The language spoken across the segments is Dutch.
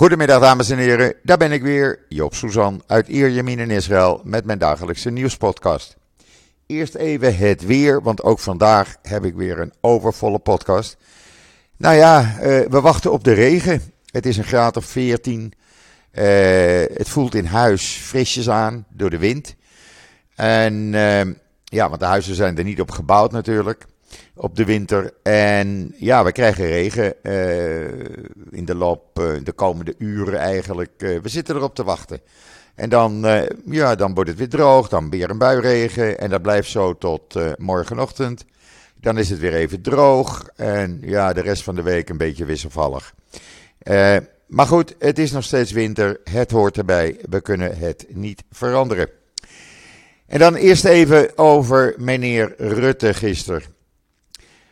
Goedemiddag dames en heren, daar ben ik weer, Joop Suzan uit Ierjemien in Israël met mijn dagelijkse nieuwspodcast. Eerst even het weer, want ook vandaag heb ik weer een overvolle podcast. Nou ja, uh, we wachten op de regen. Het is een graad of 14. Uh, het voelt in huis frisjes aan door de wind. En uh, ja, want de huizen zijn er niet op gebouwd natuurlijk op de winter. En ja, we krijgen regen uh, in de loop, uh, de komende uren eigenlijk. Uh, we zitten erop te wachten. En dan, ja, dan wordt het weer droog, dan weer een buiregen. En dat blijft zo tot morgenochtend. Dan is het weer even droog. En ja, de rest van de week een beetje wisselvallig. maar goed, het is nog steeds winter. Het hoort erbij. We kunnen het niet veranderen. En dan eerst even over meneer Rutte gisteren.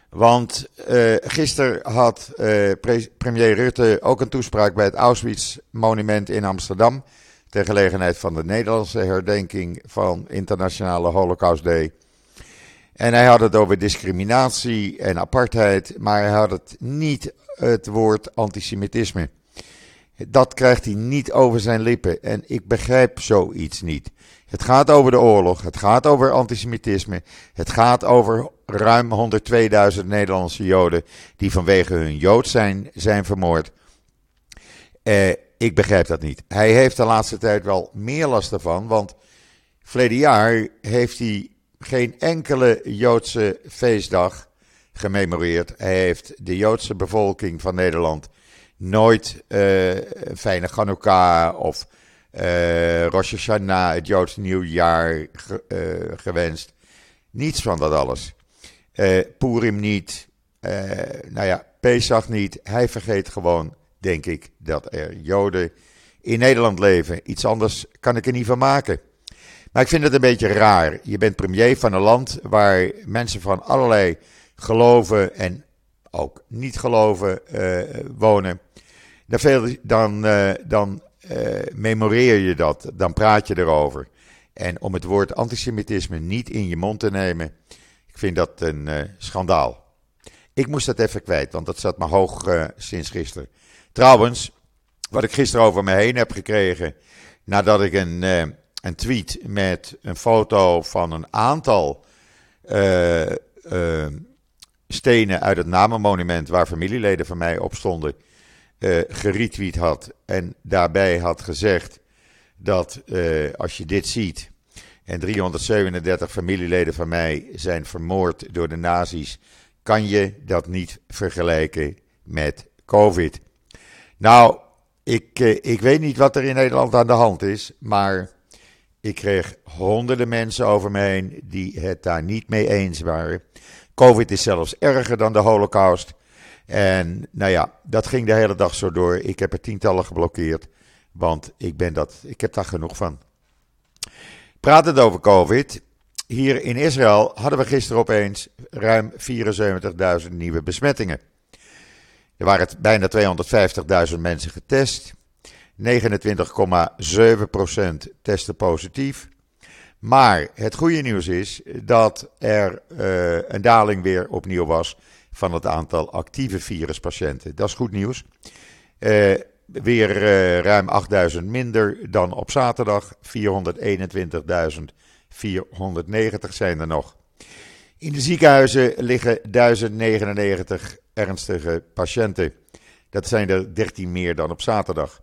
Want uh, gisteren had uh, premier Rutte ook een toespraak bij het Auschwitz-monument in Amsterdam. Ter gelegenheid van de Nederlandse herdenking van Internationale Holocaust Day. En hij had het over discriminatie en apartheid, maar hij had het niet het woord antisemitisme. Dat krijgt hij niet over zijn lippen en ik begrijp zoiets niet. Het gaat over de oorlog, het gaat over antisemitisme, het gaat over ruim 102.000 Nederlandse Joden die vanwege hun Jood zijn, zijn vermoord. Eh, ik begrijp dat niet. Hij heeft de laatste tijd wel meer last ervan, want verleden jaar heeft hij geen enkele Joodse feestdag gememoreerd. Hij heeft de Joodse bevolking van Nederland nooit een fijne Hanukkah of uh, Rosh Hashanah, het Joods nieuwjaar, ge, uh, gewenst. Niets van dat alles. Uh, Purim niet. nou ja, Pesach niet. Hij vergeet gewoon, denk ik, dat er Joden in Nederland leven. Iets anders kan ik er niet van maken. Maar ik vind het een beetje raar. Je bent premier van een land waar mensen van allerlei geloven en ook niet geloven wonen. Dan, dan, dan uh, memoreer je dat, dan praat je erover. En om het woord antisemitisme niet in je mond te nemen, ik vind dat een uh, schandaal. Ik moest dat even kwijt, want dat zat me hoog uh, sinds gisteren. Trouwens, wat ik gisteren over me heen heb gekregen, nadat ik een, een tweet met een foto van een aantal stenen uit het namenmonument waar familieleden van mij op stonden geretweet had en daarbij had gezegd dat als je dit ziet en 337 familieleden van mij zijn vermoord door de nazi's, kan je dat niet vergelijken met COVID. Nou, ik, uh, ik weet niet wat er in Nederland aan de hand is, maar ik kreeg honderden mensen over me heen die het daar niet mee eens waren. COVID is zelfs erger dan de Holocaust. En nou ja, dat ging de hele dag zo door. Ik heb er tientallen geblokkeerd, want ik, ben dat, ik heb daar genoeg van. Pratend over COVID. Hier in Israël hadden we gisteren opeens ruim 74.000 nieuwe besmettingen. Er waren bijna 250.000 mensen getest. 29,7% testen positief. Maar het goede nieuws is dat er uh, een daling weer opnieuw was van het aantal actieve viruspatiënten. Dat is goed nieuws. Uh, weer uh, ruim 8000 minder dan op zaterdag. 421.490 zijn er nog. In de ziekenhuizen liggen 1099 ernstige patiënten. Dat zijn er 13 meer dan op zaterdag.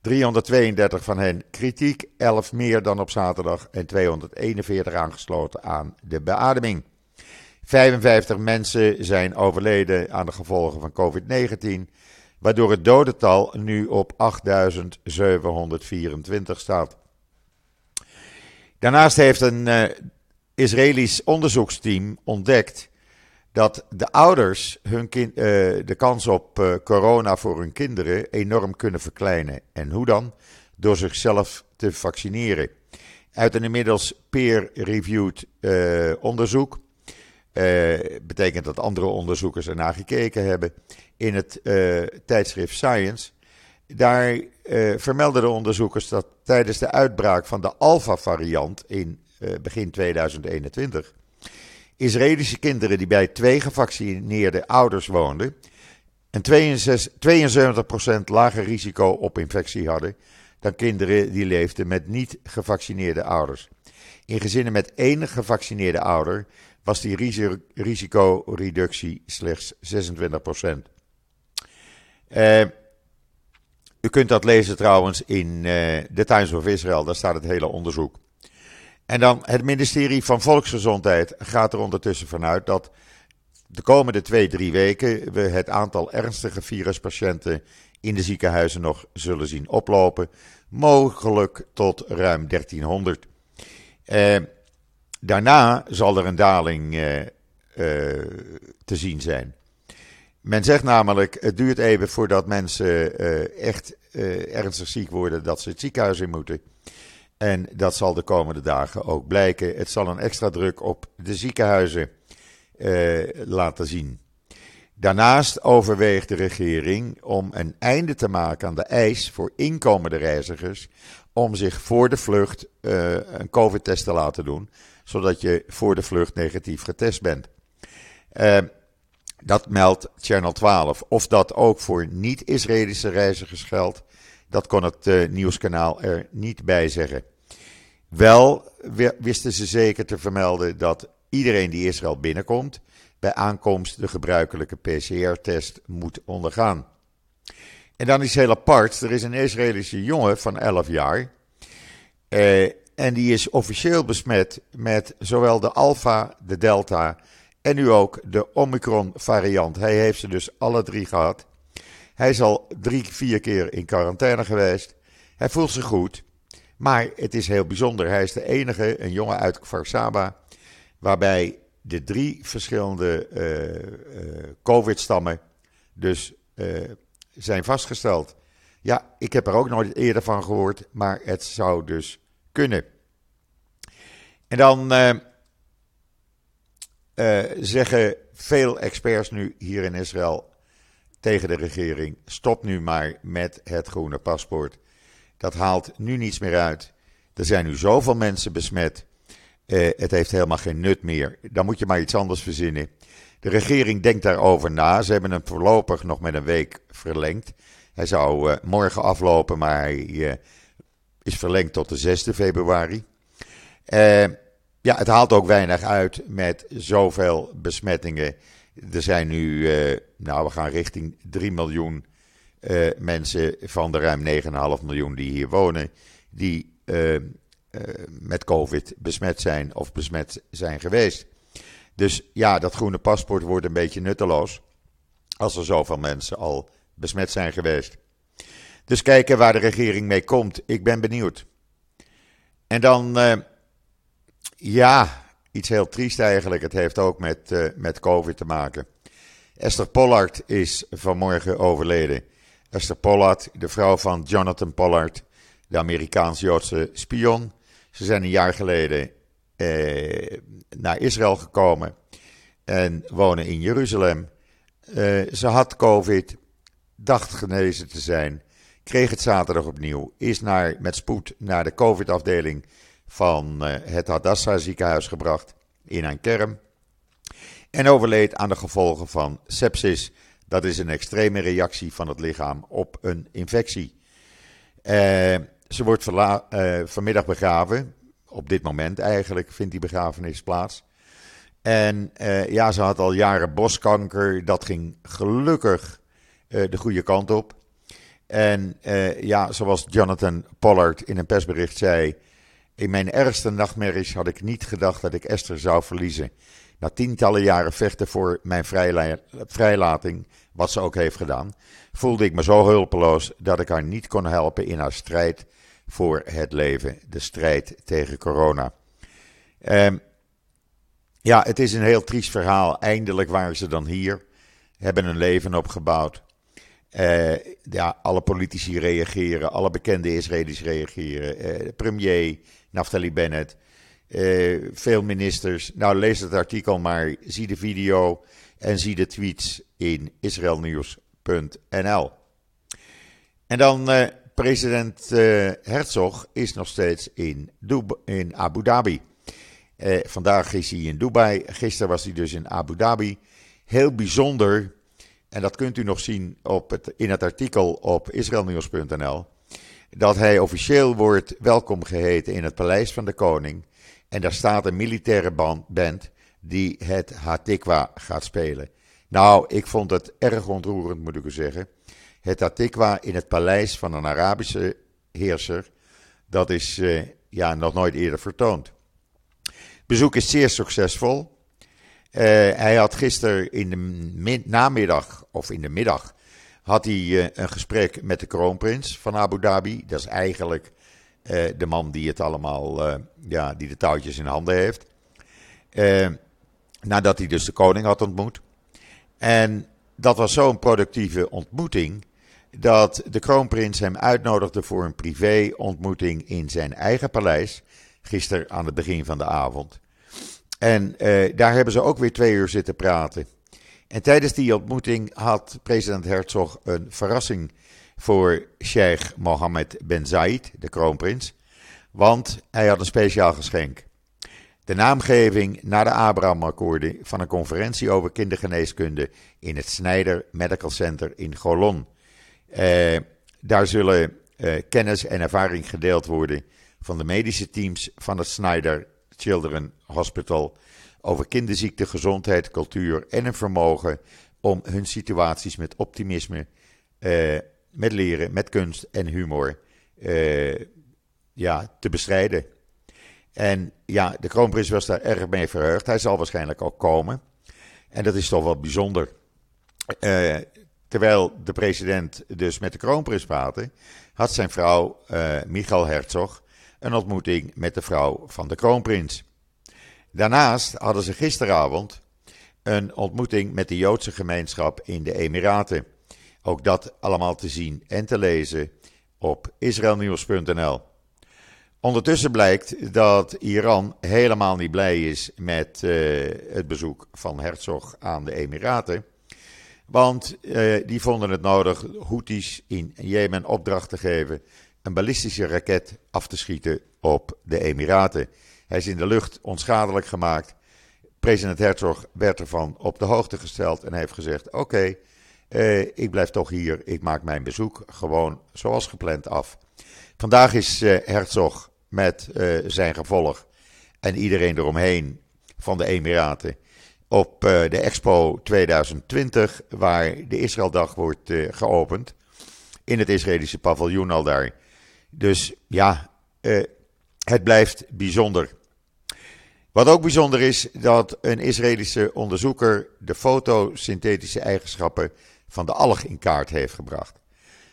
332 van hen kritiek, 11 meer dan op zaterdag en 241 aangesloten aan de beademing. 55 mensen zijn overleden aan de gevolgen van COVID-19, waardoor het dodental nu op 8724 staat. Daarnaast heeft een uh, Israëlisch onderzoeksteam ontdekt dat de ouders hun kind, uh, de kans op uh, corona voor hun kinderen enorm kunnen verkleinen. En hoe dan? Door zichzelf te vaccineren. Uit een inmiddels peer-reviewed onderzoek uh, betekent dat andere onderzoekers ernaar gekeken hebben. In het uh, tijdschrift Science. Daar uh, vermelden de onderzoekers dat tijdens de uitbraak van de Alpha-variant in begin 2021. Israëlische kinderen die bij twee gevaccineerde ouders woonden. en 72% lager risico op infectie hadden dan kinderen die leefden met niet gevaccineerde ouders. In gezinnen met één gevaccineerde ouder was die risicoreductie slechts 26%. Uh, u kunt dat lezen trouwens in uh, de Times of Israel, daar staat het hele onderzoek. En dan het ministerie van Volksgezondheid gaat er ondertussen vanuit dat de komende twee, drie weken we het aantal ernstige viruspatiënten in de ziekenhuizen nog zullen zien oplopen. Mogelijk tot ruim 1300. Eh, daarna zal er een daling eh, eh, te zien zijn. Men zegt namelijk, het duurt even voordat mensen eh, echt ernstig ziek worden, dat ze het ziekenhuis in moeten. En dat zal de komende dagen ook blijken. Het zal een extra druk op de ziekenhuizen laten zien. Daarnaast overweegt de regering om een einde te maken aan de eis voor inkomende reizigers om zich voor de vlucht uh, een COVID-test te laten doen, zodat je voor de vlucht negatief getest bent. Uh, dat meldt Channel 12. Of dat ook voor niet-Israëlische reizigers geldt, dat kon het uh, nieuwskanaal er niet bij zeggen. Wel wisten ze zeker te vermelden dat iedereen die Israël binnenkomt, bij aankomst de gebruikelijke PCR-test moet ondergaan. En dan is heel apart, er is een Israëlische jongen van 11 jaar. Eh, en die is officieel besmet met zowel de Alpha, de Delta en nu ook de Omicron variant. Hij heeft ze dus alle drie gehad. Hij is al drie, vier keer in quarantaine geweest. Hij voelt zich goed. Maar het is heel bijzonder. Hij is de enige, een jongen uit Varsaba, waarbij de drie verschillende uh, COVID-stammen dus uh, zijn vastgesteld. Ja, ik heb er ook nooit eerder van gehoord, maar het zou dus kunnen. En dan zeggen veel experts nu hier in Israël tegen de regering: stop nu maar met het groene paspoort. Dat haalt nu niets meer uit. Er zijn nu zoveel mensen besmet. Uh, het heeft helemaal geen nut meer. Dan moet je maar iets anders verzinnen. De regering denkt daarover na. Ze hebben hem voorlopig nog met een week verlengd. Hij zou uh, morgen aflopen, maar hij uh, is verlengd tot de 6e februari. ja, het haalt ook weinig uit met zoveel besmettingen. Er zijn nu, nou, we gaan richting 3 miljoen mensen van de ruim 9,5 miljoen die hier wonen, die eh, met COVID besmet zijn of besmet zijn geweest. Dus ja, dat groene paspoort wordt een beetje nutteloos als er zoveel mensen al besmet zijn geweest. Dus kijken waar de regering mee komt. Ik ben benieuwd. En dan, uh, ja, iets heel triest eigenlijk. Het heeft ook met, uh, met COVID te maken. Esther Pollard is vanmorgen overleden. Esther Pollard, de vrouw van Jonathan Pollard, de Amerikaans-Joodse spion. Ze zijn een jaar geleden eh, naar Israël gekomen en wonen in Jeruzalem. Eh, ze had COVID, dacht genezen te zijn, kreeg het zaterdag opnieuw, is naar, met spoed naar de COVID-afdeling van eh, het Hadassah ziekenhuis gebracht in een kerm en overleed aan de gevolgen van sepsis. Dat is een extreme reactie van het lichaam op een infectie. Uh, ze wordt uh, vanmiddag begraven. Op dit moment eigenlijk vindt die begrafenis plaats. En uh, ja, ze had al jaren boskanker. Dat ging gelukkig uh, de goede kant op. En ja, zoals Jonathan Pollard in een persbericht zei. In mijn ergste nachtmerries had ik niet gedacht dat ik Esther zou verliezen. Na tientallen jaren vechten voor mijn vrijlating, wat ze ook heeft gedaan, voelde ik me zo hulpeloos dat ik haar niet kon helpen in haar strijd voor het leven, de strijd tegen corona. Um, ja, het is een heel triest verhaal. Eindelijk waren ze dan hier, hebben een leven opgebouwd. Uh, ja, alle politici reageren, alle bekende Israëli's reageren. Uh, premier Naftali Bennett, uh, veel ministers. Nou, lees het artikel maar, zie de video en zie de tweets in israelnieuws.nl. En dan president uh, Herzog is nog steeds in, in Abu Dhabi. Vandaag is hij in Dubai. Gisteren was hij dus in Abu Dhabi. Heel bijzonder. en dat kunt u nog zien op het, in het artikel op israelnieuws.nl, dat hij officieel wordt welkom geheten in het paleis van de koning. En daar staat een militaire band die het Hatikwa gaat spelen. Nou, ik vond het erg ontroerend, moet ik u zeggen. Het Hatikwa in het paleis van een Arabische heerser, dat is uh, ja, nog nooit eerder vertoond. Bezoek is zeer succesvol. Uh, hij had gisteren in de namiddag, of in de middag, had hij uh, een gesprek met de kroonprins van Abu Dhabi. Dat is eigenlijk de man die het allemaal, ja, die de touwtjes in handen heeft. nadat hij dus de koning had ontmoet. En dat was zo'n productieve ontmoeting dat de kroonprins hem uitnodigde voor een privé-ontmoeting in zijn eigen paleis. Gisteren aan het begin van de avond. En eh, daar hebben ze ook weer twee uur zitten praten. En tijdens die ontmoeting had president Herzog een verrassing voor Sheikh Mohammed bin Zayed, de kroonprins. Want hij had een speciaal geschenk. De naamgeving na de Abraham-akkoorden van een conferentie over kindergeneeskunde in het Snyder Medical Center in Golon. Uh, daar zullen uh, kennis en ervaring gedeeld worden van de medische teams van het Snyder Children Hospital over kinderziekte, gezondheid, cultuur en een vermogen om hun situaties met optimisme, uh, met leren, met kunst en humor ja, te bestrijden. En ja, de kroonprins was daar erg mee verheugd. Hij zal waarschijnlijk ook komen. En dat is toch wel bijzonder. Uh, terwijl de president dus met de kroonprins praatte, had zijn vrouw uh, Michael Herzog een ontmoeting met de vrouw van de kroonprins. Daarnaast hadden ze gisteravond een ontmoeting met de Joodse gemeenschap in de Emiraten. Ook dat allemaal te zien en te lezen op israelnieuws.nl. Ondertussen blijkt dat Iran helemaal niet blij is met uh, het bezoek van Herzog aan de Emiraten. Want uh, die vonden het nodig Houthis in Jemen opdracht te geven een ballistische raket af te schieten op de Emiraten. Hij is in de lucht onschadelijk gemaakt. President Herzog werd ervan op de hoogte gesteld en heeft gezegd: Oké, uh, ik blijf toch hier. Ik maak mijn bezoek gewoon zoals gepland af. Vandaag is uh, Herzog met uh, zijn gevolg en iedereen eromheen van de Emiraten op de Expo 2020, waar de Israëldag wordt geopend. In het Israëlische paviljoen al daar. Dus ja, het blijft bijzonder. Wat ook bijzonder is, dat een Israëlische onderzoeker de fotosynthetische eigenschappen van de alg in kaart heeft gebracht.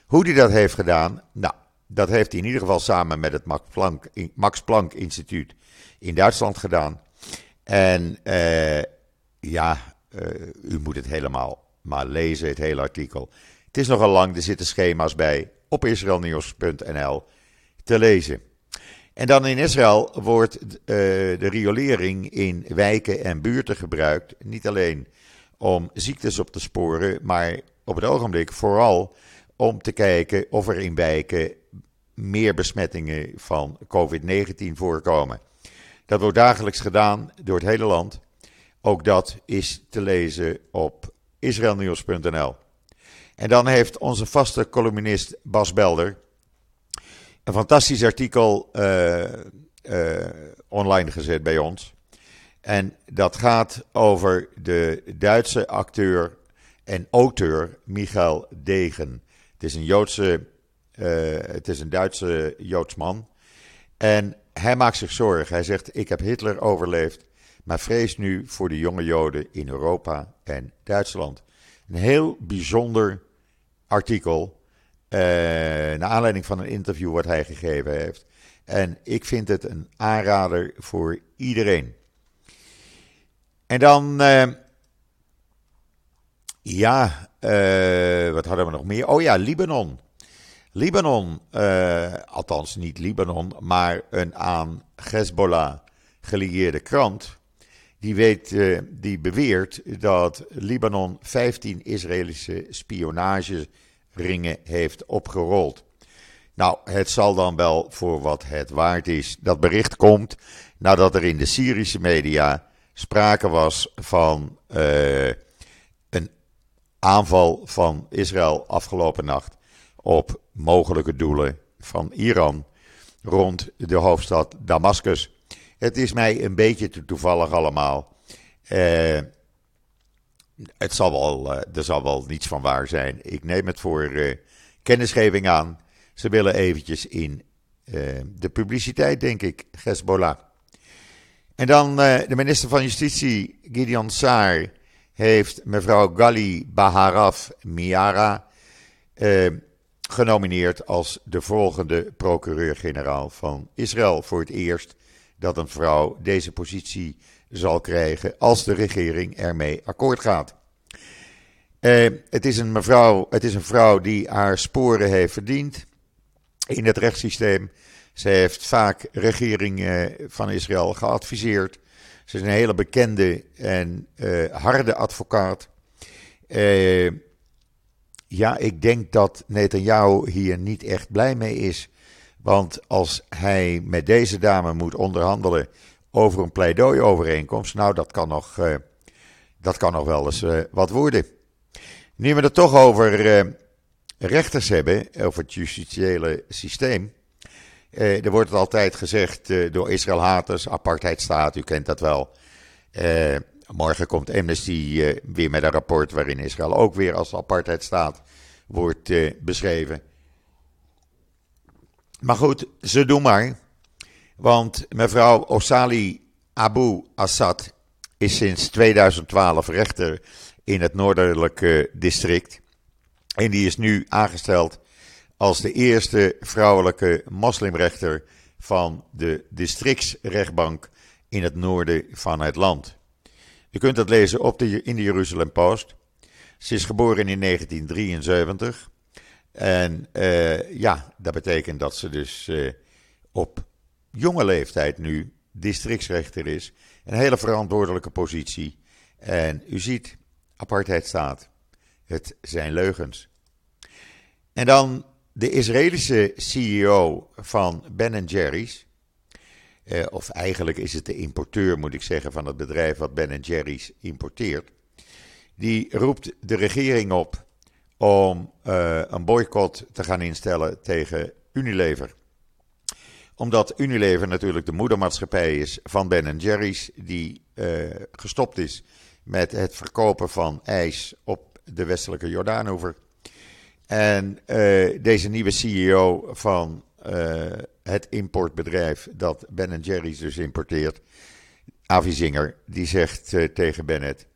Hoe die dat heeft gedaan, nou, dat heeft hij in ieder geval samen met het Max Planck, Max Planck Instituut in Duitsland gedaan. En uh, ja, uh, u moet het helemaal maar lezen, het hele artikel. Het is nogal lang, er zitten schema's bij op israelnieuws.nl te lezen. En dan in Israël wordt uh, de riolering in wijken en buurten gebruikt. Niet alleen om ziektes op te sporen, maar op het ogenblik vooral om te kijken of er in wijken meer besmettingen van COVID-19 voorkomen. Dat wordt dagelijks gedaan door het hele land. Ook dat is te lezen op israelnieuws.nl. En dan heeft onze vaste columnist Bas Belder een fantastisch artikel uh, uh, online gezet bij ons. En dat gaat over de Duitse acteur en auteur Michael Degen. Het is een Joodse, uh, het is een Duitse Joods man. En hij maakt zich zorgen. Hij zegt: Ik heb Hitler overleefd, maar vrees nu voor de jonge Joden in Europa en Duitsland. Een heel bijzonder artikel. Uh, naar aanleiding van een interview wat hij gegeven heeft. En ik vind het een aanrader voor iedereen. En dan, uh, ja, uh, wat hadden we nog meer? Oh ja, Libanon. Libanon, uh, althans niet Libanon, maar een aan Hezbollah gelieerde krant. Die, weet, uh, die beweert dat Libanon 15 Israëlische spionageringen heeft opgerold. Nou, het zal dan wel voor wat het waard is. Dat bericht komt nadat er in de Syrische media sprake was van aanval van Israël afgelopen nacht op mogelijke doelen van Iran rond de hoofdstad Damascus. Het is mij een beetje te toevallig allemaal. Eh, het zal wel, uh, er zal wel niets van waar zijn. Ik neem het voor uh, kennisgeving aan. Ze willen eventjes in de publiciteit, denk ik, Hezbollah. En dan de minister van Justitie, Gideon Saar, heeft mevrouw Gali Baharaf Miara genomineerd als de volgende procureur-generaal van Israël. Voor het eerst dat een vrouw deze positie zal krijgen als de regering ermee akkoord gaat. Eh, het, is een mevrouw, het is een vrouw die haar sporen heeft verdiend in het rechtssysteem. Ze heeft vaak regeringen van Israël geadviseerd. Ze is een hele bekende en uh, harde advocaat. Uh, ja, ik denk dat Netanyahu hier niet echt blij mee is. Want als hij met deze dame moet onderhandelen over een pleidooiovereenkomst, nou, dat kan nog, uh, dat kan nog wel eens wat worden. Nu we het toch over rechters hebben, over het justitiële systeem. Er wordt altijd gezegd door Israël-haters, apartheidstaat, u kent dat wel. morgen komt Amnesty weer met een rapport waarin Israël ook weer als apartheidstaat wordt beschreven. Maar goed, ze doen maar. Want mevrouw Osali Abu Assad is sinds 2012 rechter in het noordelijke district. En die is nu aangesteld als de eerste vrouwelijke moslimrechter van de districtsrechtbank in het noorden van het land. Je kunt dat lezen op de, in de Jeruzalem Post. Ze is geboren in 1973. En uh, ja, dat betekent dat ze dus uh, op jonge leeftijd nu districtsrechter is. Een hele verantwoordelijke positie. En u ziet, apartheid staat. Het zijn leugens. En dan de Israëlische CEO van Ben Jerry's. Uh, of eigenlijk is het de importeur, moet ik zeggen, van het bedrijf wat Ben Jerry's importeert. Die roept de regering op om uh, een boycott te gaan instellen tegen Unilever. Omdat Unilever natuurlijk de moedermaatschappij is van Ben Jerry's, die uh, gestopt is met het verkopen van ijs op de westelijke Jordaanoever. En uh, deze nieuwe CEO van het importbedrijf dat Ben Jerry's dus importeert, Avi Zinger, die zegt tegen Bennett: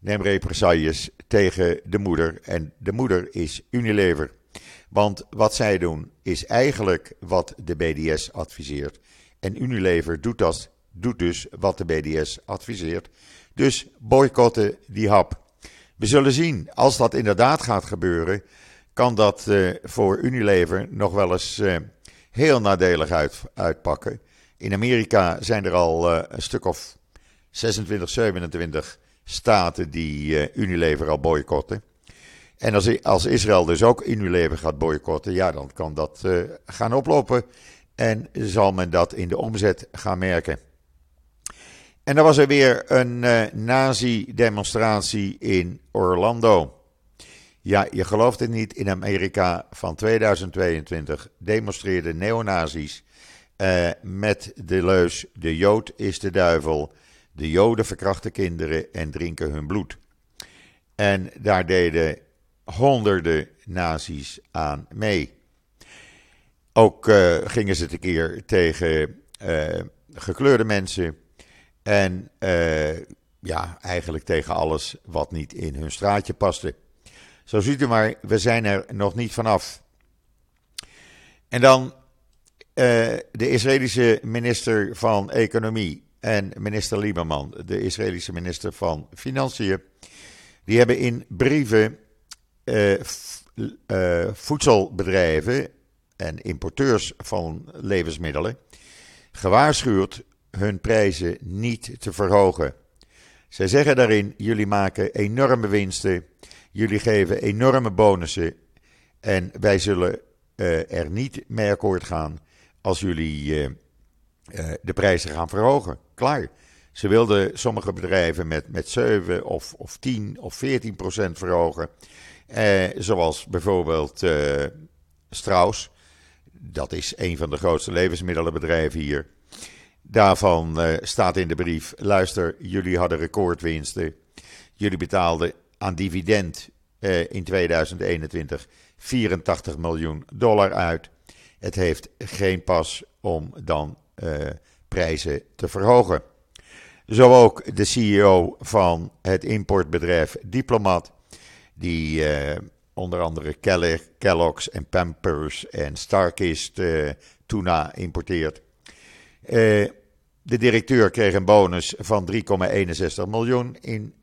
neem represailles tegen de moeder. En de moeder is Unilever. Want wat zij doen is eigenlijk wat de BDS adviseert. En Unilever doet, dat, doet dus wat de BDS adviseert. Dus boycotten die hap. We zullen zien, als dat inderdaad gaat gebeuren, kan dat uh, voor Unilever nog wel eens uh, heel nadelig uit, uitpakken. In Amerika zijn er al uh, een stuk of 26, 27 staten die Unilever al boycotten. En als, als Israël dus ook Unilever gaat boycotten, ja, dan kan dat gaan oplopen. En zal men dat in de omzet gaan merken. En dan was er weer een nazi-demonstratie in Orlando. Ja, je gelooft het niet, in Amerika van 2022 demonstreerden neonazis uh, met de leus: de Jood is de duivel. De Joden verkrachten kinderen en drinken hun bloed. En daar deden honderden nazi's aan mee. Ook uh, gingen ze tekeer tegen uh, gekleurde mensen. En ja, eigenlijk tegen alles wat niet in hun straatje paste. Zo ziet u maar, we zijn er nog niet vanaf. En dan de Israëlische minister van Economie, en minister Lieberman, de Israëlische minister van Financiën, die hebben in brieven uh, uh, voedselbedrijven en importeurs van levensmiddelen gewaarschuwd hun prijzen niet te verhogen. Zij zeggen daarin: jullie maken enorme winsten, jullie geven enorme bonussen en wij zullen uh, er niet mee akkoord gaan als jullie uh, de prijzen gaan verhogen. Klaar. Ze wilden sommige bedrijven met, met 7 of, of 10 of 14 procent verhogen. Eh, zoals bijvoorbeeld eh, Strauss. Dat is een van de grootste levensmiddelenbedrijven hier. Daarvan eh, staat in de brief: luister, jullie hadden recordwinsten. Jullie betaalden aan dividend eh, in 2021 84 miljoen dollar uit. Het heeft geen pas om dan eh, prijzen te verhogen. Zo ook de CEO van het importbedrijf Diplomat, die uh, onder andere Kellogg's en Pampers en Starkist tuna importeert. De directeur kreeg een bonus van 3,61 miljoen in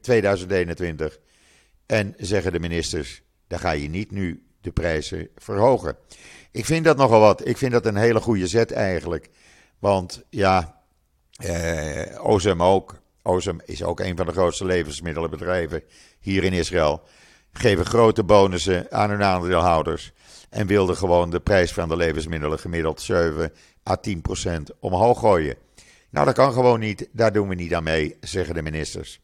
2021. En zeggen de ministers, dan ga je niet nu de prijzen verhogen. Ik vind dat nogal wat. Ik vind dat een hele goede zet eigenlijk. Want ja, eh, Ozem ook. Ozem is ook een van de grootste levensmiddelenbedrijven hier in Israël. Geven grote bonussen aan hun aandeelhouders. En wilden gewoon de prijs van de levensmiddelen gemiddeld 7 à 10 procent omhoog gooien. Nou, dat kan gewoon niet. Daar doen we niet aan mee, zeggen de ministers.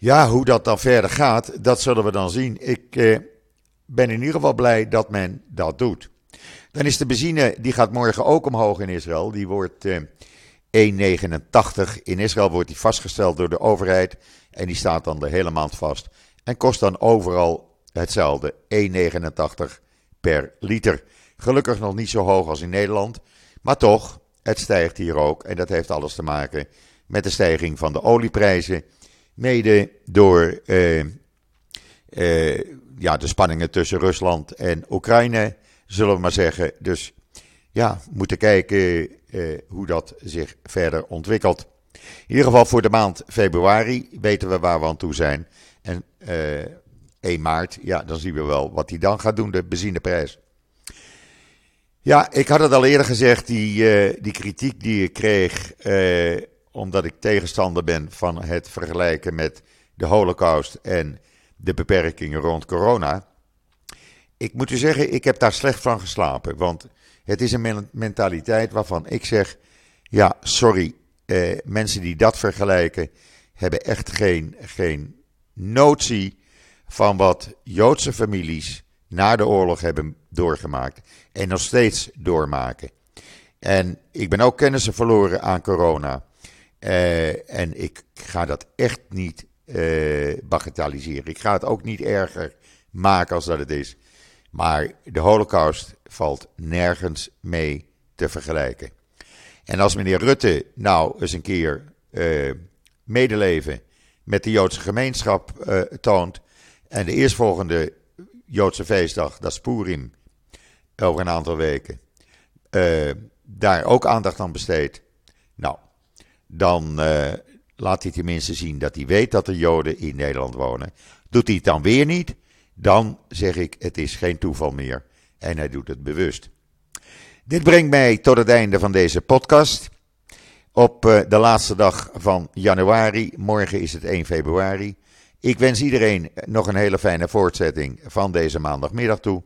Ja, hoe dat dan verder gaat, dat zullen we dan zien. Ik eh, ben in ieder geval blij dat men dat doet. Dan is de benzine, die gaat morgen ook omhoog in Israël. Die wordt eh, 1,89. In Israël wordt die vastgesteld door de overheid en die staat dan de hele maand vast. En kost dan overal hetzelfde, 1,89 per liter. Gelukkig nog niet zo hoog als in Nederland, maar toch, het stijgt hier ook. En dat heeft alles te maken met de stijging van de olieprijzen. Mede door eh, eh, ja, de spanningen tussen Rusland en Oekraïne, zullen we maar zeggen. Dus ja, we moeten kijken eh, hoe dat zich verder ontwikkelt. In ieder geval voor de maand februari weten we waar we aan toe zijn. En eh, 1 maart, ja, dan zien we wel wat hij dan gaat doen, de benzineprijs. Ja, ik had het al eerder gezegd, die, die kritiek die ik kreeg, omdat ik tegenstander ben van het vergelijken met de holocaust en de beperkingen rond corona. Ik moet u zeggen, ik heb daar slecht van geslapen, want het is een mentaliteit waarvan ik zeg: ja, sorry, eh, mensen die dat vergelijken, hebben echt geen, geen notie van wat Joodse families na de oorlog hebben doorgemaakt en nog steeds doormaken. En ik ben ook kennissen verloren aan corona. Uh, en ik ga dat echt niet uh, bagatelliseren. Ik ga het ook niet erger maken als dat het is. Maar de Holocaust valt nergens mee te vergelijken. En als meneer Rutte nou eens een keer uh, medeleven met de Joodse gemeenschap toont. en de eerstvolgende Joodse feestdag, dat is over een aantal weken, daar ook aandacht aan besteedt. Dan laat hij tenminste zien dat hij weet dat er Joden in Nederland wonen. Doet hij het dan weer niet, dan zeg ik: het is geen toeval meer. En hij doet het bewust. Dit brengt mij tot het einde van deze podcast. Op uh, de laatste dag van januari, morgen is het 1 februari. Ik wens iedereen nog een hele fijne voortzetting van deze maandagmiddag toe.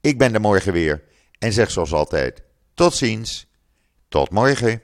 Ik ben er morgen weer en zeg zoals altijd: tot ziens, tot morgen.